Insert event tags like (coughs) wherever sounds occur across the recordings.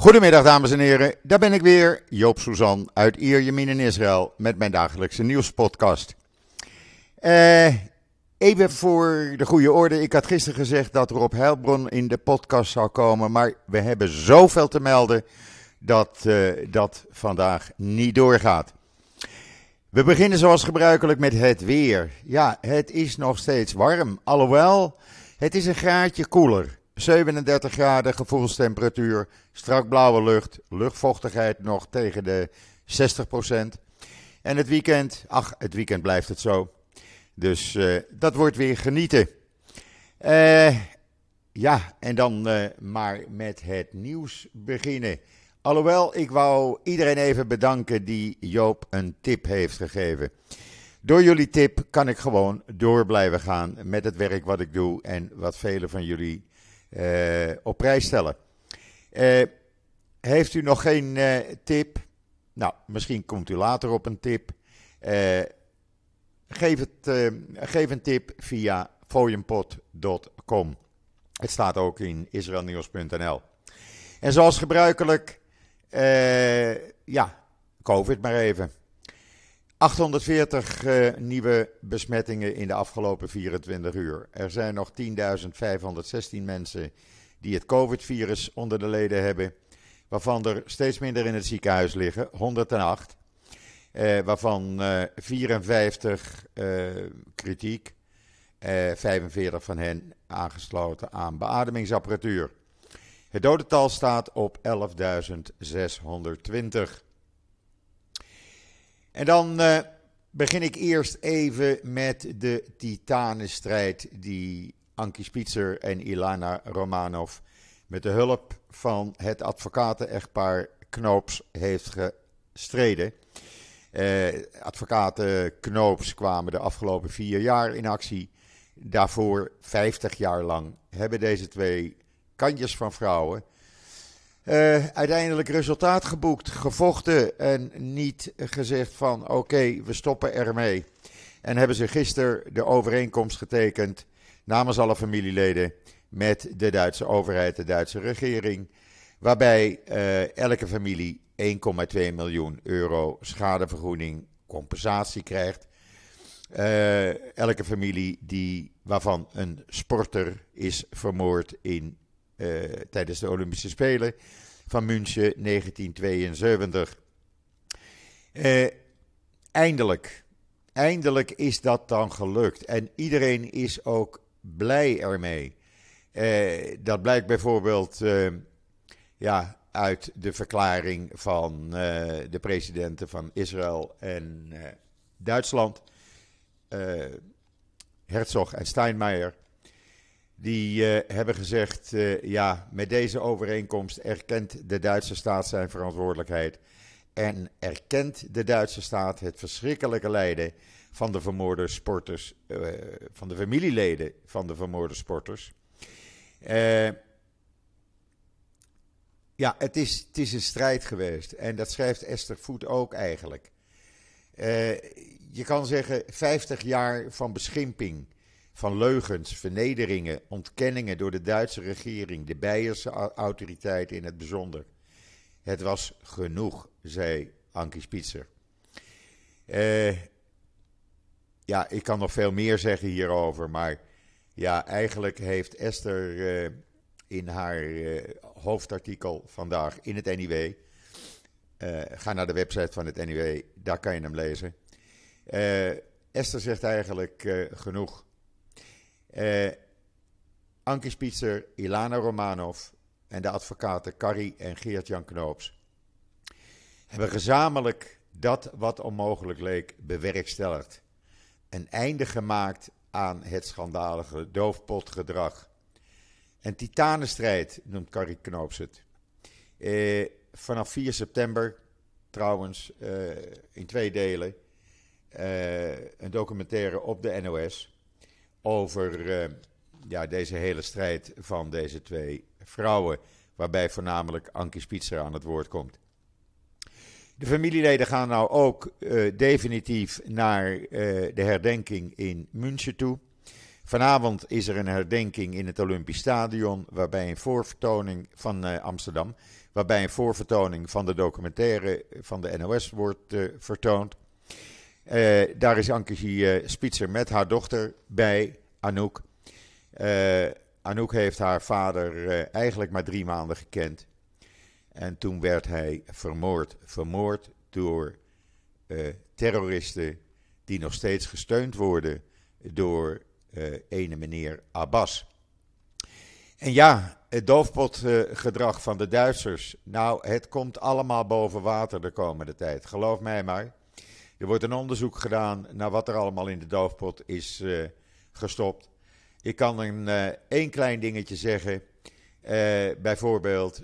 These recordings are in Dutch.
Goedemiddag dames en heren, daar ben ik weer, Joop Suzan uit Ierjemien in Israël met mijn dagelijkse nieuwspodcast. Eh, even voor de goede orde, ik had gisteren gezegd dat Rob Heilbron in de podcast zou komen, maar we hebben zoveel te melden dat uh, dat vandaag niet doorgaat. We beginnen zoals gebruikelijk met het weer. Ja, het is nog steeds warm, alhoewel het is een graadje koeler. 37 graden gevoelstemperatuur, strak blauwe lucht, luchtvochtigheid nog tegen de 60%. En het weekend, ach, het weekend blijft het zo. Dus uh, dat wordt weer genieten. Uh, ja, en dan uh, maar met het nieuws beginnen. Alhoewel, ik wou iedereen even bedanken die Joop een tip heeft gegeven. Door jullie tip kan ik gewoon door blijven gaan met het werk wat ik doe en wat velen van jullie op prijs stellen. Uh, heeft u nog geen uh, tip? Nou, misschien komt u later op een tip. geef, het, geef een tip via fooienpot.com. Het staat ook in israelnieuws.nl. En zoals gebruikelijk, ja, COVID maar even. 840 uh, nieuwe besmettingen in de afgelopen 24 uur. Er zijn nog 10.516 mensen die het COVID-virus onder de leden hebben, waarvan er steeds minder in het ziekenhuis liggen, 108. Uh, waarvan uh, 54 kritiek, 45 van hen aangesloten aan beademingsapparatuur. Het dodental staat op 11.620. En dan uh, begin ik eerst even met de titanenstrijd die Ankie Spitzer en Ilana Romanov met de hulp van het advocaten-echtpaar Knoops heeft gestreden. Uh, advocaten Knoops kwamen de afgelopen vier jaar in actie. Daarvoor 50 jaar lang hebben deze twee kantjes van vrouwen uh, uiteindelijk resultaat geboekt, gevochten en niet gezegd van oké, we stoppen ermee. En hebben ze gisteren de overeenkomst getekend namens alle familieleden met de Duitse overheid, de Duitse regering, waarbij uh, elke familie 1,2 miljoen euro schadevergoeding, compensatie krijgt. Uh, elke familie die, waarvan een sporter is vermoord in uh, tijdens de Olympische Spelen van München 1972. Uh, eindelijk, eindelijk is dat dan gelukt. En iedereen is ook blij ermee. Uh, dat blijkt bijvoorbeeld ja, uit de verklaring van de presidenten van Israël en Duitsland, Herzog en Steinmeier. Die uh, hebben gezegd, uh, ja, met deze overeenkomst erkent de Duitse staat zijn verantwoordelijkheid. En erkent de Duitse staat het verschrikkelijke lijden van de vermoorde sporters, uh, van de familieleden van de vermoorde sporters. ja, het is, het is een strijd geweest. En dat schrijft Esther Voet ook eigenlijk. je kan zeggen 50 jaar van beschimping van leugens, vernederingen, ontkenningen door de Duitse regering, de Beierse autoriteiten in het bijzonder. Het was genoeg, zei Ankie Spitzer. Uh, ja, ik kan nog veel meer zeggen hierover, maar ja, eigenlijk heeft Esther uh, in haar uh, hoofdartikel vandaag in het NIW, ga naar de website van het NIW, daar kan je hem lezen. Esther zegt eigenlijk genoeg. Uh, Anke Spitzer, Ilana Romanov en de advocaten Carrie en Geert-Jan Knoops hebben gezamenlijk dat wat onmogelijk leek bewerkstelligd. Een einde gemaakt aan het schandalige doofpotgedrag. Een titanenstrijd noemt Carrie Knoops het. Uh, vanaf 4 september, trouwens, uh, in twee delen, een documentaire op de NOS over uh, ja, deze hele strijd van deze twee vrouwen, waarbij voornamelijk Ankie Spitzer aan het woord komt. De familieleden gaan nou ook uh, definitief naar uh, de herdenking in München toe Vanavond is er een herdenking in het Olympisch Stadion, waarbij een voorvertoning van Amsterdam, waarbij een voorvertoning van de documentaire van de NOS wordt vertoond. Uh, daar is Anke Spitzer met haar dochter bij, Anouk. Anouk heeft haar vader eigenlijk maar drie maanden gekend. En toen werd hij vermoord. Vermoord door terroristen die nog steeds gesteund worden door ene meneer Abbas. En ja, het doofpotgedrag van de Duitsers. Nou, het komt allemaal boven water de komende tijd. Geloof mij maar. Er wordt een onderzoek gedaan naar wat er allemaal in de doofpot is uh, gestopt. Ik kan een uh, één klein dingetje zeggen. bijvoorbeeld,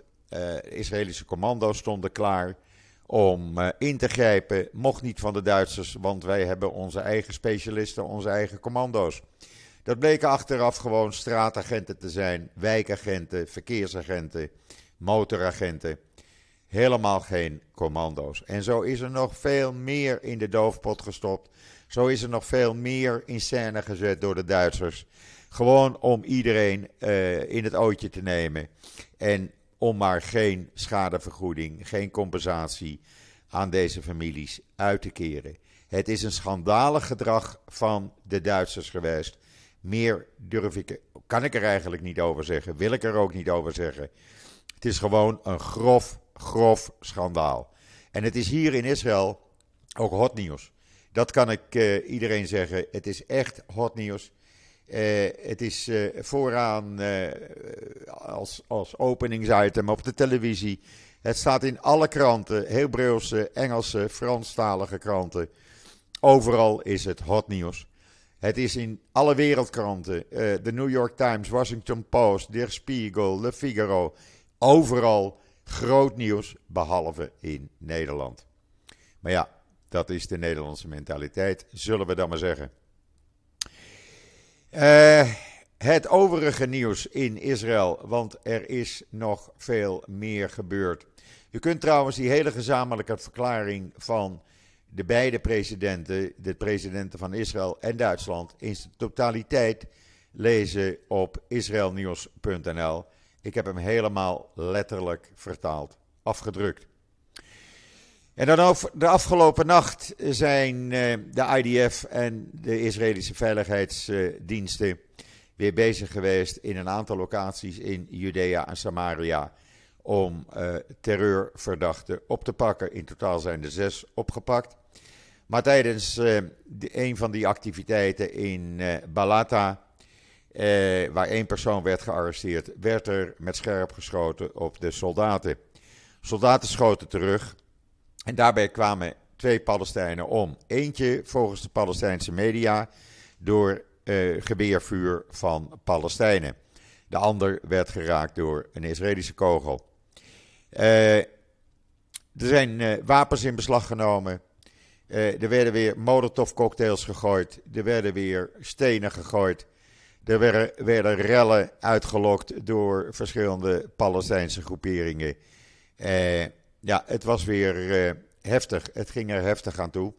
Israëlische commando's stonden klaar om in te grijpen. Mocht niet van de Duitsers, want wij hebben onze eigen specialisten, onze eigen commando's. Dat bleken achteraf gewoon straatagenten te zijn, wijkagenten, verkeersagenten, motoragenten. Helemaal geen commando's. En zo is er nog veel meer in de doofpot gestopt. Zo is er nog veel meer in scène gezet door de Duitsers. Gewoon om iedereen uh, in het ootje te nemen. En om maar geen schadevergoeding, geen compensatie aan deze families uit te keren. Het is een schandalig gedrag van de Duitsers geweest. Meer durf ik, kan ik er eigenlijk niet over zeggen, wil ik er ook niet over zeggen. Het is gewoon een grof, grof schandaal. En het is hier in Israël ook hot nieuws. Dat kan ik uh, iedereen zeggen. Het is echt hot nieuws. Uh, het is uh, vooraan als, als openingsitem op de televisie. Het staat in alle kranten, Hebreeuwse, Engelse, Franstalige kranten. Overal is het hot nieuws. Het is in alle wereldkranten. De New York Times, Washington Post, Der Spiegel, Le Figaro. Overal groot nieuws, behalve in Nederland. Maar ja, dat is de Nederlandse mentaliteit, zullen we dan maar zeggen. Uh, het overige nieuws in Israël, want er is nog veel meer gebeurd. U kunt trouwens die hele gezamenlijke verklaring van de beide presidenten, de presidenten van Israël en Duitsland, in zijn totaliteit lezen op israelnieuws.nl. Ik heb hem helemaal letterlijk vertaald, afgedrukt. En dan over de afgelopen nacht zijn eh, de IDF en de Israëlische veiligheidsdiensten weer bezig geweest in een aantal locaties in Judea en Samaria om uh, terreurverdachten op te pakken. In totaal zijn er zes opgepakt. Maar tijdens uh, een van die activiteiten in Balata, waar één persoon werd gearresteerd, werd er met scherp geschoten op de soldaten. Soldaten schoten terug en daarbij kwamen twee Palestijnen om. Eentje volgens de Palestijnse media door geweervuur van Palestijnen. De ander werd geraakt door een Israëlische kogel. Uh, er zijn uh, wapens in beslag genomen. Uh, er werden weer molotovcocktails gegooid. Er werden weer stenen gegooid. Er werden, rellen uitgelokt door verschillende Palestijnse groeperingen. ja, het was weer heftig. Het ging er heftig aan toe.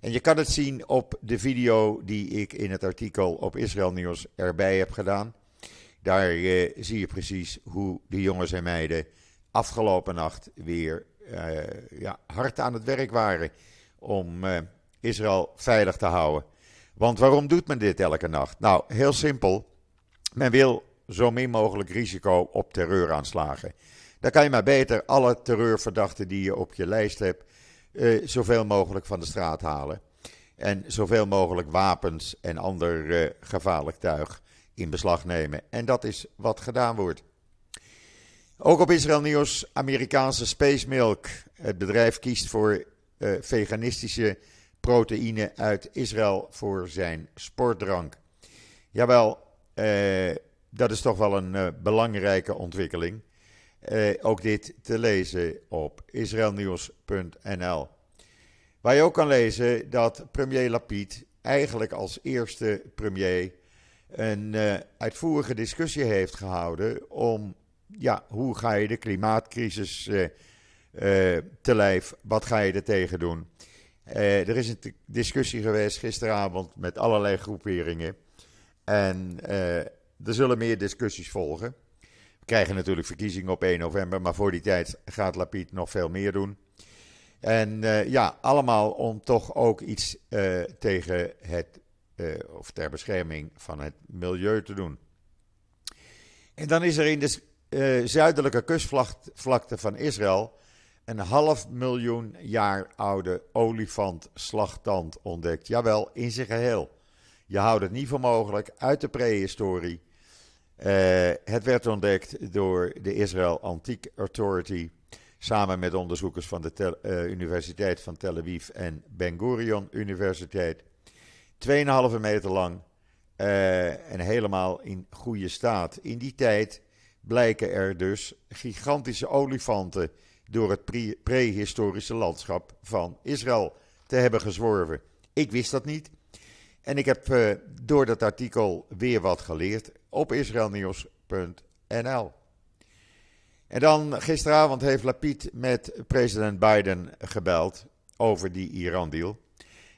En je kan het zien op de video die ik in het artikel op Israël Nieuws erbij heb gedaan. Daar zie je precies hoe de jongens en meiden afgelopen nacht weer ja, hard aan het werk waren om Israël veilig te houden. Want waarom doet men dit elke nacht? Nou, heel simpel. Men wil zo min mogelijk risico op terreuraanslagen. Dan kan je maar beter alle terreurverdachten die je op je lijst hebt, uh, zoveel mogelijk van de straat halen. En zoveel mogelijk wapens en ander gevaarlijk tuig in beslag nemen. En dat is wat gedaan wordt. Ook op Israël Nieuws, Amerikaanse Space Milk. Het bedrijf kiest voor uh, veganistische proteïne uit Israël voor zijn sportdrank. Jawel, uh, dat is toch wel een uh, belangrijke ontwikkeling. ook dit te lezen op israelnieuws.nl. Waar je ook kan lezen dat premier Lapid eigenlijk als eerste premier een uitvoerige discussie heeft gehouden om ja, hoe ga je de klimaatcrisis te lijf? Wat ga je er tegen doen? Uh, er is een discussie geweest gisteravond met allerlei groeperingen. En er zullen meer discussies volgen. We krijgen natuurlijk verkiezingen op 1 november, maar voor die tijd gaat Lapid nog veel meer doen. En ja, allemaal om toch ook iets tegen het, of ter bescherming van het milieu te doen. En dan is er in de zuidelijke kustvlakte van Israël een half miljoen jaar oude olifantslagtand ontdekt. Jawel, in zijn geheel. Je houdt het niet voor mogelijk uit de prehistorie. Uh, het werd ontdekt door de Israel Antique Authority samen met onderzoekers van de uh, Universiteit van Tel Aviv en Ben Gurion Universiteit. 2,5 meter lang uh, en helemaal in goede staat. In die tijd blijken er dus gigantische olifanten door het prehistorische landschap van Israël te hebben gezworven. Ik wist dat niet. En ik heb uh, door dat artikel weer wat geleerd op israelnieuws.nl. En dan gisteravond heeft Lapid met president Biden gebeld over die Iran-deal.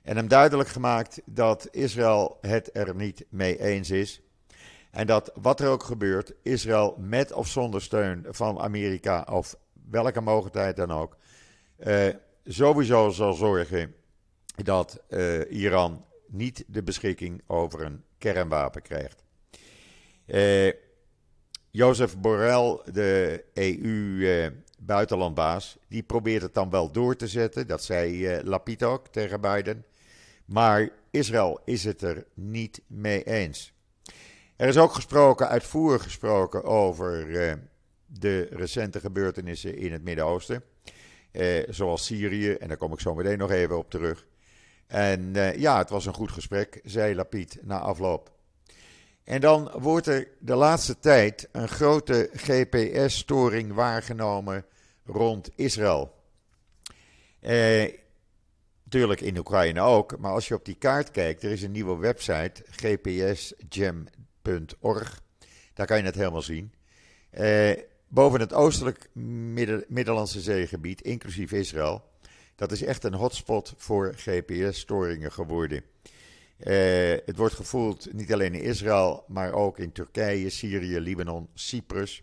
En hem duidelijk gemaakt dat Israël het er niet mee eens is. En dat wat er ook gebeurt, Israël met of zonder steun van Amerika of welke mogelijkheid dan ook, uh, sowieso zal zorgen dat uh, Iran niet de beschikking over een kernwapen krijgt. Uh, Jozef Borrell, de EU-buitenlandbaas, die probeert het dan wel door te zetten. Dat zei Lapid ook tegen Biden. Maar Israël is het er niet mee eens. Er is ook gesproken, uitvoerig gesproken, over de recente gebeurtenissen in het Midden-Oosten. Uh, zoals Syrië, en daar kom ik zo meteen nog even op terug. En uh, ja, het was een goed gesprek, zei Lapid na afloop. En dan wordt er de laatste tijd een grote GPS-storing waargenomen rond Israël. Natuurlijk in Oekraïne ook, maar als je op die kaart kijkt, er is een nieuwe website, gpsgem.org. Daar kan je het helemaal zien. Eh, boven het oostelijk Middellandse zeegebied, inclusief Israël, dat is echt een hotspot voor GPS-storingen geworden. Eh, het wordt gevoeld niet alleen in Israël, maar ook in Turkije, Syrië, Libanon, Cyprus,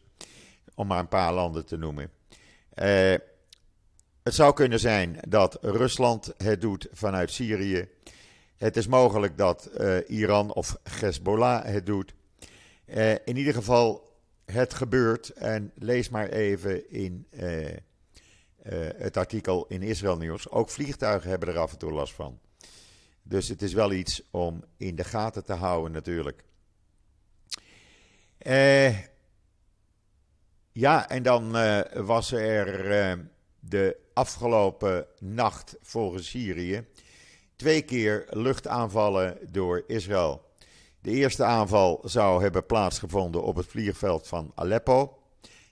om maar een paar landen te noemen. Eh, het zou kunnen zijn dat Rusland het doet vanuit Syrië. Het is mogelijk dat uh, Iran of Hezbollah het doet. In ieder geval, het gebeurt. En lees maar even in uh, het artikel in Israël Nieuws. Ook vliegtuigen hebben er af en toe last van. Dus het is wel iets om in de gaten te houden, natuurlijk. ja, en dan was er de afgelopen nacht volgens Syrië twee keer luchtaanvallen door Israël. De eerste aanval zou hebben plaatsgevonden op het vliegveld van Aleppo.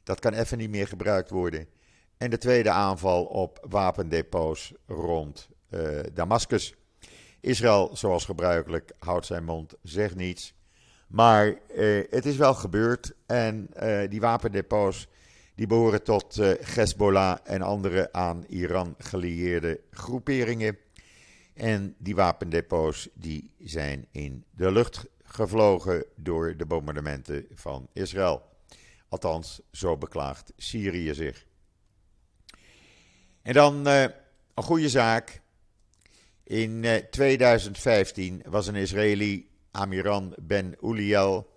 Dat kan even niet meer gebruikt worden. En de tweede aanval op wapendepots rond uh, Damascus. Israël, zoals gebruikelijk, houdt zijn mond, zegt niets. Maar uh, het is wel gebeurd en uh, die wapendepots die behoren tot uh, Hezbollah en andere aan Iran gelieerde groeperingen. En die wapendepots die zijn in de lucht gevlogen door de bombardementen van Israël. Althans, zo beklaagt Syrië zich. En dan uh, een goede zaak. In uh, 2015 was een Israëli, Amiran Ben Uliel,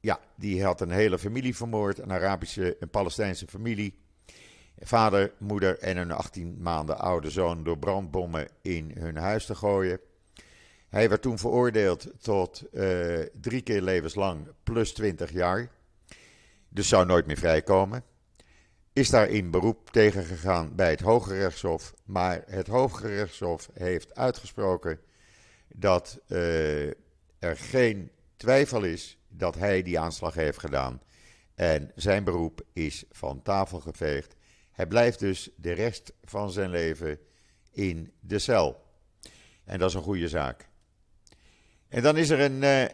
ja, die had een hele familie vermoord, een Arabische, een Palestijnse familie. Vader, moeder en een 18 maanden oude zoon door brandbommen in hun huis te gooien. Hij werd toen veroordeeld tot uh, drie keer levenslang plus 20 jaar. Dus zou nooit meer vrijkomen. Is daar in beroep tegen gegaan bij het Hoge Rechtshof. Maar het Hoge Rechtshof heeft uitgesproken dat uh, er geen twijfel is dat hij die aanslag heeft gedaan. En zijn beroep is van tafel geveegd. Hij blijft dus de rest van zijn leven in de cel. En dat is een goede zaak. En dan is er een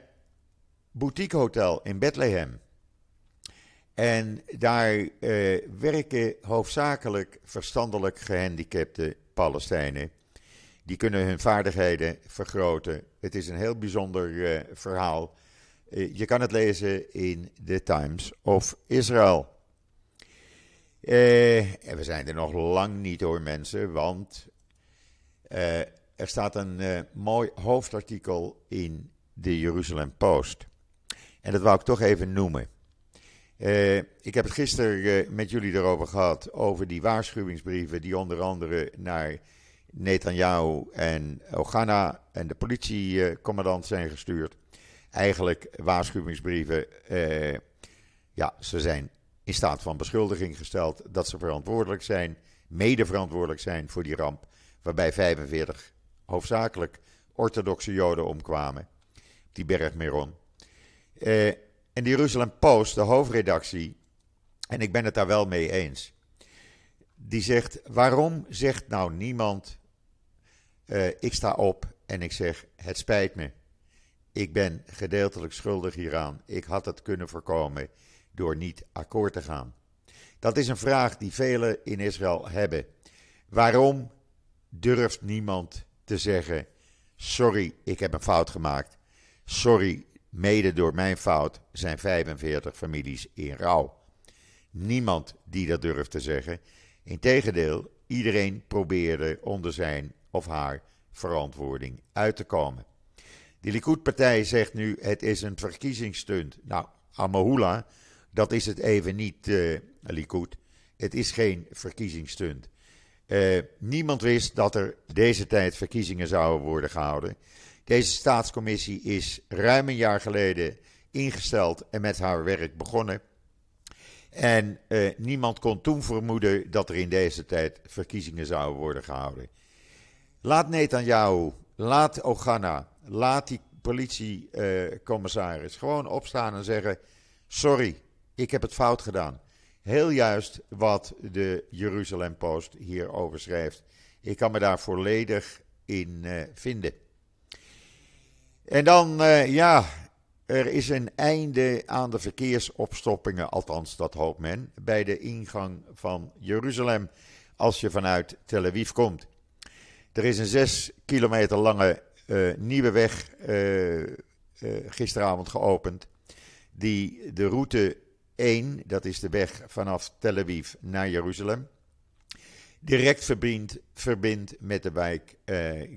boutiquehotel in Bethlehem. En daar uh, werken hoofdzakelijk verstandelijk gehandicapte Palestijnen. Die kunnen hun vaardigheden vergroten. Het is een heel bijzonder uh, verhaal. Uh, je kan het lezen in The Times of Israel. En we zijn er nog lang niet hoor, mensen, want er staat een mooi hoofdartikel in de Jeruzalem Post. En dat wou ik toch even noemen. Uh, ik heb het gisteren uh, met jullie erover gehad, over die waarschuwingsbrieven die onder andere naar Netanyahu en Ogana en de politiecommandant zijn gestuurd. Eigenlijk waarschuwingsbrieven, ja, ze zijn in staat van beschuldiging gesteld dat ze verantwoordelijk zijn, mede verantwoordelijk zijn voor die ramp, waarbij 45 hoofdzakelijk orthodoxe Joden omkwamen, die berg Meron. Uh, en de Jeruzalem Post, de hoofdredactie, en ik ben het daar wel mee eens, die zegt: waarom zegt nou niemand, uh, ik sta op en ik zeg: het spijt me, ik ben gedeeltelijk schuldig hieraan, ik had het kunnen voorkomen door niet akkoord te gaan. Dat is een vraag die velen in Israël hebben. Waarom durft niemand te zeggen: sorry, ik heb een fout gemaakt. Sorry, Mede door mijn fout zijn 45 families in rouw. Niemand die dat durft te zeggen. Integendeel, iedereen probeerde onder zijn of haar verantwoording uit te komen. De Likud-partij zegt nu: het is een verkiezingsstunt. Nou, Amahula, dat is het even niet, uh, Likud. Het is geen verkiezingsstunt. Uh, niemand wist dat er deze tijd verkiezingen zouden worden gehouden. Deze staatscommissie is ruim een jaar geleden ingesteld en met haar werk begonnen. En eh, niemand kon toen vermoeden dat er in deze tijd verkiezingen zouden worden gehouden. Laat Netanyahu, laat Ogana, laat die politiecommissaris gewoon opstaan en zeggen: Sorry, ik heb het fout gedaan. Heel juist wat de Jeruzalem Post hierover schrijft. Ik kan me daar volledig in uh, vinden. En dan, uh, ja, er is een einde aan de verkeersopstoppingen, althans dat hoopt men, bij de ingang van Jeruzalem als je vanuit Tel Aviv komt. Er is een zes kilometer lange uh, nieuwe weg gisteravond geopend, die de route 1, dat is de weg vanaf Tel Aviv naar Jeruzalem, direct verbindt, verbindt met de wijk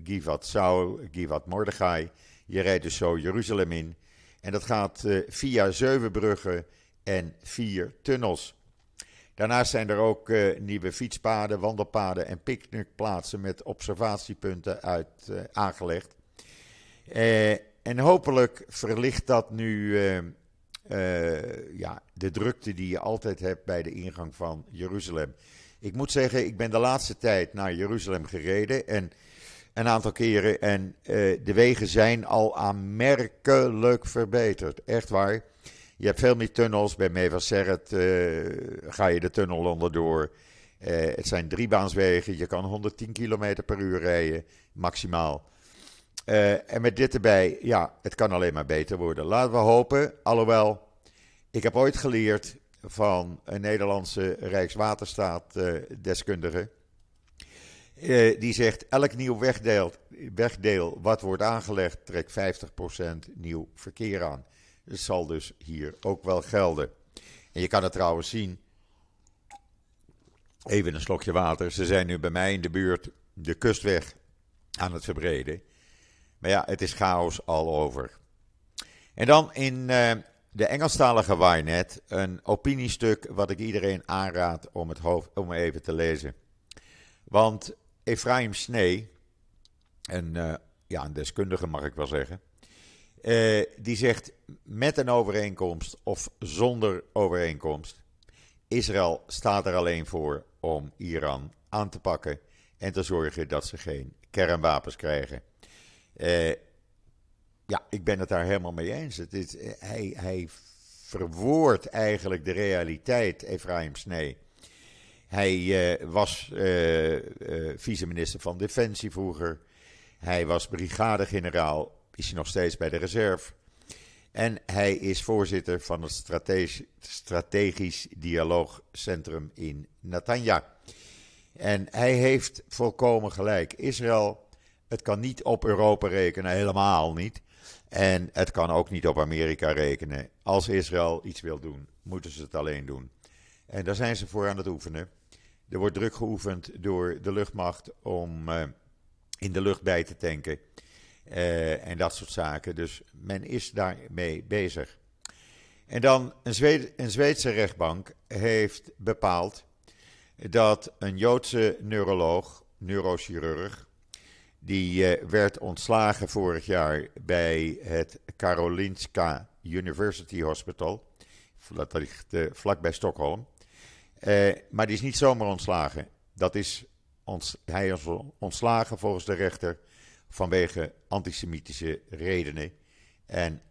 Givat Saul, Givat Mordechai je rijdt dus zo Jeruzalem in. En dat gaat uh, via zeven bruggen en vier tunnels. Daarnaast zijn er ook uh, nieuwe fietspaden, wandelpaden en picknickplaatsen met observatiepunten uit, aangelegd. en hopelijk verlicht dat nu ja, de drukte die je altijd hebt bij de ingang van Jeruzalem. Ik moet zeggen, ik ben de laatste tijd naar Jeruzalem gereden en een aantal keren. En uh, de wegen zijn al aanmerkelijk verbeterd. Echt waar. Je hebt veel meer tunnels. Bij Meva Serret uh, ga je de tunnel onderdoor. Het zijn driebaanswegen. Je kan 110 km per uur rijden, maximaal. En met dit erbij, ja, het kan alleen maar beter worden. Laten we hopen. Alhoewel, ik heb ooit geleerd van een Nederlandse Rijkswaterstaat-deskundige uh, die zegt: elk nieuw wegdeel, wegdeel wat wordt aangelegd, trekt 50% nieuw verkeer aan. Dat zal dus hier ook wel gelden. En je kan het trouwens zien. Even een slokje water. Ze zijn nu bij mij in de buurt de kustweg aan het verbreden. Maar ja, het is chaos al over. En dan in uh, de Engelstalige Wynet een opiniestuk wat ik iedereen aanraad om, het hoofd, om even te lezen. Want Ephraim Snee, een, uh, ja, een deskundige mag ik wel zeggen, uh, die zegt met een overeenkomst of zonder overeenkomst, Israël staat er alleen voor om Iran aan te pakken en te zorgen dat ze geen kernwapens krijgen. Uh, ja, ik ben het daar helemaal mee eens. Het is, hij, hij verwoordt eigenlijk de realiteit, Ephraim Snee. Hij uh, was uh, vice-minister van Defensie vroeger. Hij was brigadegeneraal, is hij nog steeds bij de reserve. En hij is voorzitter van het Strategisch, Strategisch Dialoogcentrum in Natanja. En hij heeft volkomen gelijk. Israël Het kan niet op Europa rekenen, helemaal niet. En het kan ook niet op Amerika rekenen. Als Israël iets wil doen, moeten ze het alleen doen. En daar zijn ze voor aan het oefenen. Er wordt druk geoefend door de luchtmacht om uh, in de lucht bij te tanken. Uh, en dat soort zaken. Dus men is daarmee bezig. En dan een, Zweed, een Zweedse rechtbank heeft bepaald dat een Joodse neuroloog, neurochirurg, die uh, werd ontslagen vorig jaar bij het Karolinska University Hospital. Dat ligt uh, vlakbij Stockholm. Uh, maar die is niet zomaar ontslagen. Dat is ons, hij is ontslagen volgens de rechter vanwege antisemitische redenen. En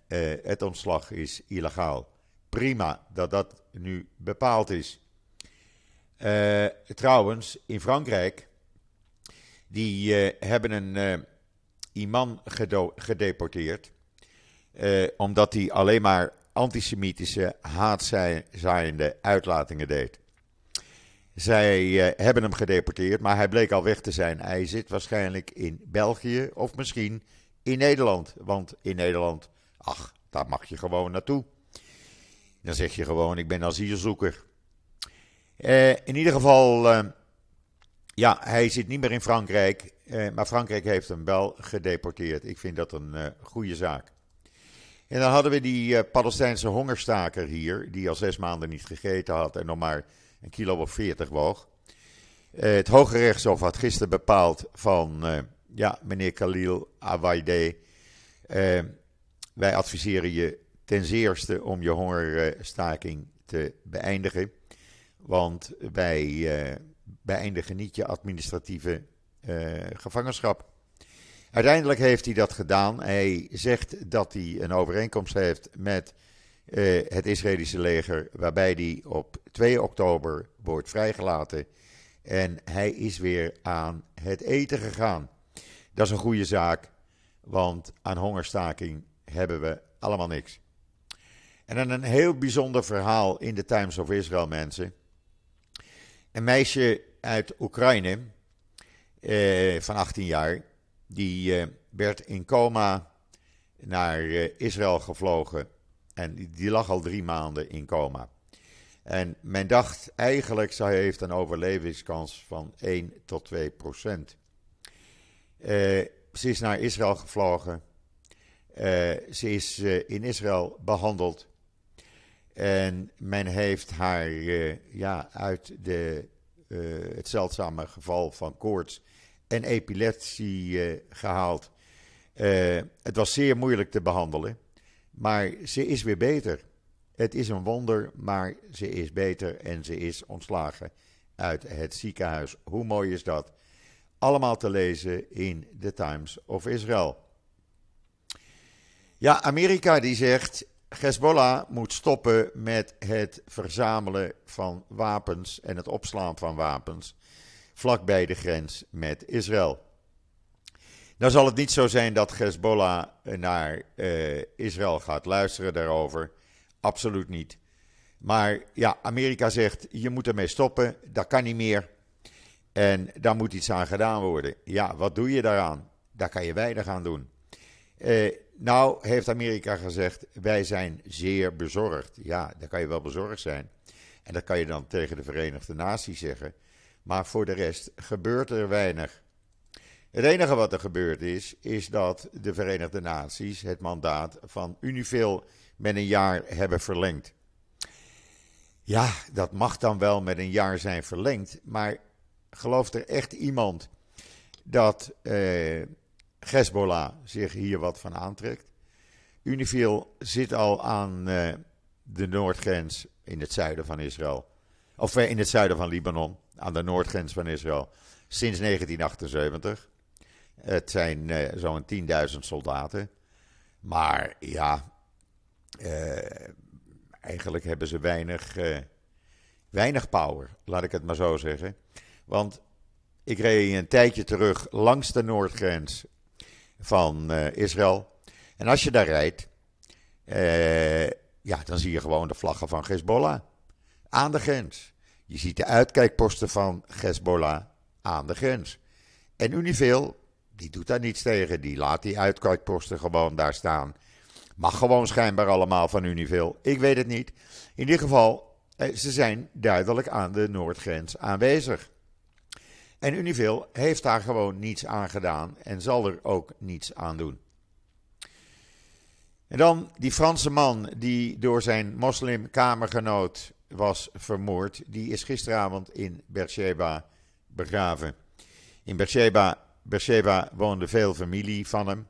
het ontslag is illegaal. Prima dat dat nu bepaald is. Trouwens, in Frankrijk, die hebben een imam gedeporteerd. omdat hij alleen maar antisemitische, haatzaaiende uitlatingen deed. Zij hebben hem gedeporteerd, maar hij bleek al weg te zijn. Hij zit waarschijnlijk in België of misschien in Nederland. Want in Nederland, ach, daar mag je gewoon naartoe. Dan zeg je gewoon, ik ben asielzoeker. Uh, in ieder geval, ja, hij zit niet meer in Frankrijk. maar Frankrijk heeft hem wel gedeporteerd. Ik vind dat een goede zaak. En dan hadden we die Palestijnse hongerstaker hier, die al zes maanden niet gegeten had en nog maar een kilo of 40 woog. Uh, het Hoge Rechtshof had gisteren bepaald van, uh, ja, meneer Khalil Awaide, uh, wij adviseren je ten zeerste om je hongerstaking te beëindigen. Want wij beëindigen niet je administratieve gevangenschap. Uiteindelijk heeft hij dat gedaan. Hij zegt dat hij een overeenkomst heeft met uh, het Israëlische leger, waarbij hij op 2 oktober wordt vrijgelaten. En hij is weer aan het eten gegaan. Dat is een goede zaak, want aan hongerstaking hebben we allemaal niks. En dan een heel bijzonder verhaal in de Times of Israel, mensen. Een meisje uit Oekraïne eh, van 18 jaar, die eh, werd in coma naar eh, Israël gevlogen en die lag al drie maanden in coma. En men dacht eigenlijk, zij heeft een overlevingskans van 1 tot 2 procent. Ze is naar Israël gevlogen. Ze is in Israël behandeld. En men heeft haar ja, uit de, het zeldzame geval van koorts en epilepsie gehaald. het was zeer moeilijk te behandelen. Maar ze is weer beter. Het is een wonder, maar ze is beter en ze is ontslagen uit het ziekenhuis. Hoe mooi is dat? Allemaal te lezen in The Times of Israel. Ja, Amerika die zegt: Hezbollah moet stoppen met het verzamelen van wapens en het opslaan van wapens vlakbij de grens met Israël. Nou zal het niet zo zijn dat Hezbollah naar uh, Israël gaat luisteren daarover. Absoluut niet. Maar ja, Amerika zegt, je moet ermee stoppen, dat kan niet meer. En daar moet iets aan gedaan worden. Ja, wat doe je daaraan? Daar kan je weinig aan doen. Uh, nou, heeft Amerika gezegd, wij zijn zeer bezorgd. Ja, daar kan je wel bezorgd zijn. En dat kan je dan tegen de Verenigde Naties zeggen. Maar voor de rest gebeurt er weinig. Het enige wat er gebeurd is, is dat de Verenigde Naties het mandaat van Unifil met een jaar hebben verlengd. Ja, dat mag dan wel met een jaar zijn verlengd, maar gelooft er echt iemand dat eh, Hezbollah zich hier wat van aantrekt? Unifil zit al aan eh, de noordgrens in het zuiden van Israël, of eh, in het zuiden van Libanon, aan de noordgrens van Israël, sinds 1978. Het zijn uh, zo'n 10.000 soldaten. Maar ja, eigenlijk hebben ze weinig, weinig power, laat ik het maar zo zeggen. Want ik reed een tijdje terug langs de noordgrens van Israël. En als je daar rijdt, ja, dan zie je gewoon de vlaggen van Hezbollah aan de grens. Je ziet de uitkijkposten van Hezbollah aan de grens. En Unifil die doet daar niets tegen. Die laat die uitkijkposten gewoon daar staan. Mag gewoon schijnbaar allemaal van Univil. Ik weet het niet. In ieder geval, eh, ze zijn duidelijk aan de noordgrens aanwezig. En Univil heeft daar gewoon niets aan gedaan en zal er ook niets aan doen. En dan die Franse man die door zijn moslimkamergenoot was vermoord, die is gisteravond in Beersheba begraven. In Beersheba, Beersheba woonde veel familie van hem.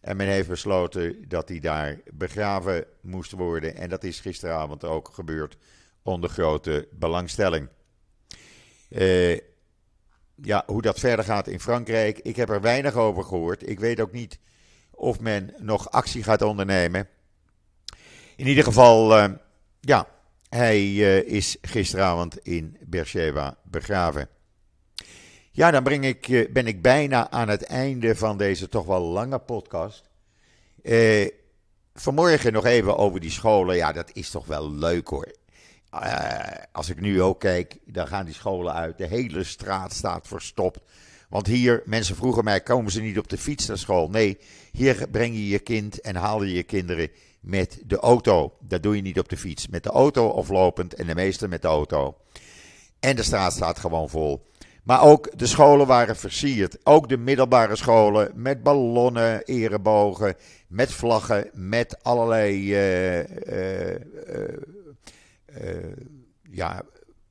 En men heeft besloten dat hij daar begraven moest worden. En dat is gisteravond ook gebeurd onder grote belangstelling. Uh, ja, hoe dat verder gaat in Frankrijk, ik heb er weinig over gehoord. Ik weet ook niet of men nog actie gaat ondernemen. In ieder geval, uh, ja, hij uh, is gisteravond in Beersheba begraven. Ja, dan breng ik, uh, ben ik bijna aan het einde van deze toch wel lange podcast. vanmorgen nog even over die scholen. Ja, dat is toch wel leuk hoor. Als ik nu ook kijk, dan gaan die scholen uit. De hele straat staat verstopt. Want hier, mensen vroegen mij, komen ze niet op de fiets naar school? Nee, hier breng je je kind en haal je je kinderen met de auto. Dat doe je niet op de fiets. Met de auto of lopend en de meeste met de auto. En de straat staat gewoon vol. Maar ook de scholen waren versierd. Ook de middelbare scholen met ballonnen, erebogen, met vlaggen, met allerlei uh, uh, uh, ja,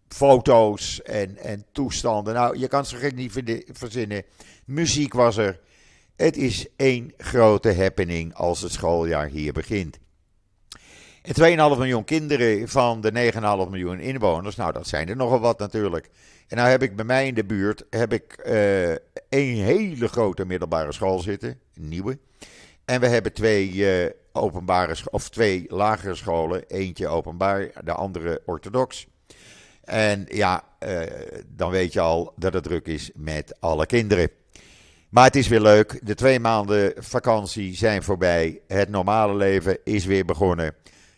foto's en, en toestanden. Nou, je kan ze gek niet verzinnen. Muziek was er. Het is één grote happening als het schooljaar hier begint. En 2,5 miljoen kinderen van de 9,5 miljoen inwoners, nou dat zijn er nogal wat natuurlijk. En nou heb ik bij mij in de buurt heb ik, uh, een hele grote middelbare school zitten, een nieuwe. En we hebben twee, uh, openbare, of twee lagere scholen, eentje openbaar, de andere orthodox. En ja, uh, dan weet je al dat het druk is met alle kinderen. Maar het is weer leuk. De twee maanden vakantie zijn voorbij. Het normale leven is weer begonnen.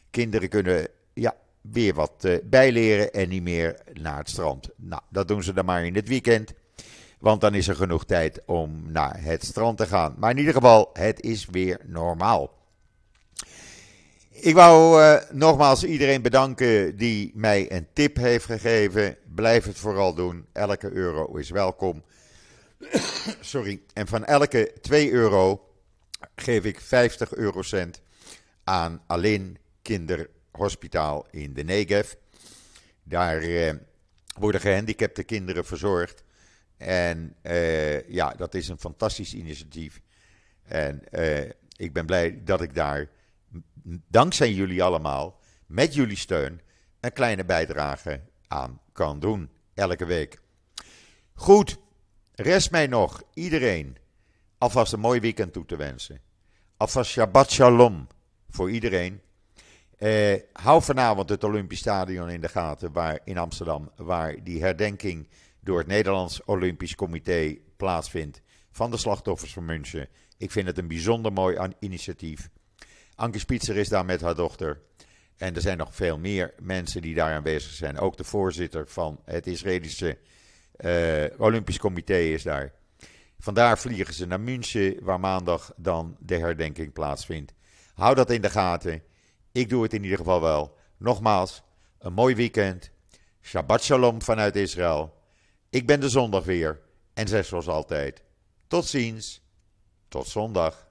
Kinderen kunnen ja, weer wat uh, bijleren en niet meer naar het strand. Nou, dat doen ze dan maar in het weekend. Want dan is er genoeg tijd om naar het strand te gaan. Maar in ieder geval, het is weer normaal. Ik wou uh, nogmaals iedereen bedanken die mij een tip heeft gegeven. Blijf het vooral doen. Elke euro is welkom. (coughs) Sorry. En van elke 2 euro geef ik 50 eurocent aan Alleen Kinderhospitaal in de Negev. Daar uh, worden gehandicapte kinderen verzorgd. En uh, ja, dat is een fantastisch initiatief. En ik ben blij dat ik daar dankzij jullie allemaal, met jullie steun, een kleine bijdrage aan kan doen. Elke week. Goed, rest mij nog iedereen alvast een mooi weekend toe te wensen. Alvast Shabbat Shalom voor iedereen. Eh, hou vanavond het Olympisch Stadion in de gaten waar, in Amsterdam, waar die herdenking door het Nederlands Olympisch Comité plaatsvindt van de slachtoffers van München. Ik vind het een bijzonder mooi initiatief. Anke Spitzer is daar met haar dochter. En er zijn nog veel meer mensen die daar aanwezig zijn. Ook de voorzitter van het Israëlische uh, Olympisch Comité is daar. Vandaar vliegen ze naar München, waar maandag dan de herdenking plaatsvindt. Hou dat in de gaten. Ik doe het in ieder geval wel. Nogmaals, een mooi weekend. Shabbat shalom vanuit Israël. Ik ben de zondag weer. En zeg zoals altijd. Tot ziens. Tot zondag.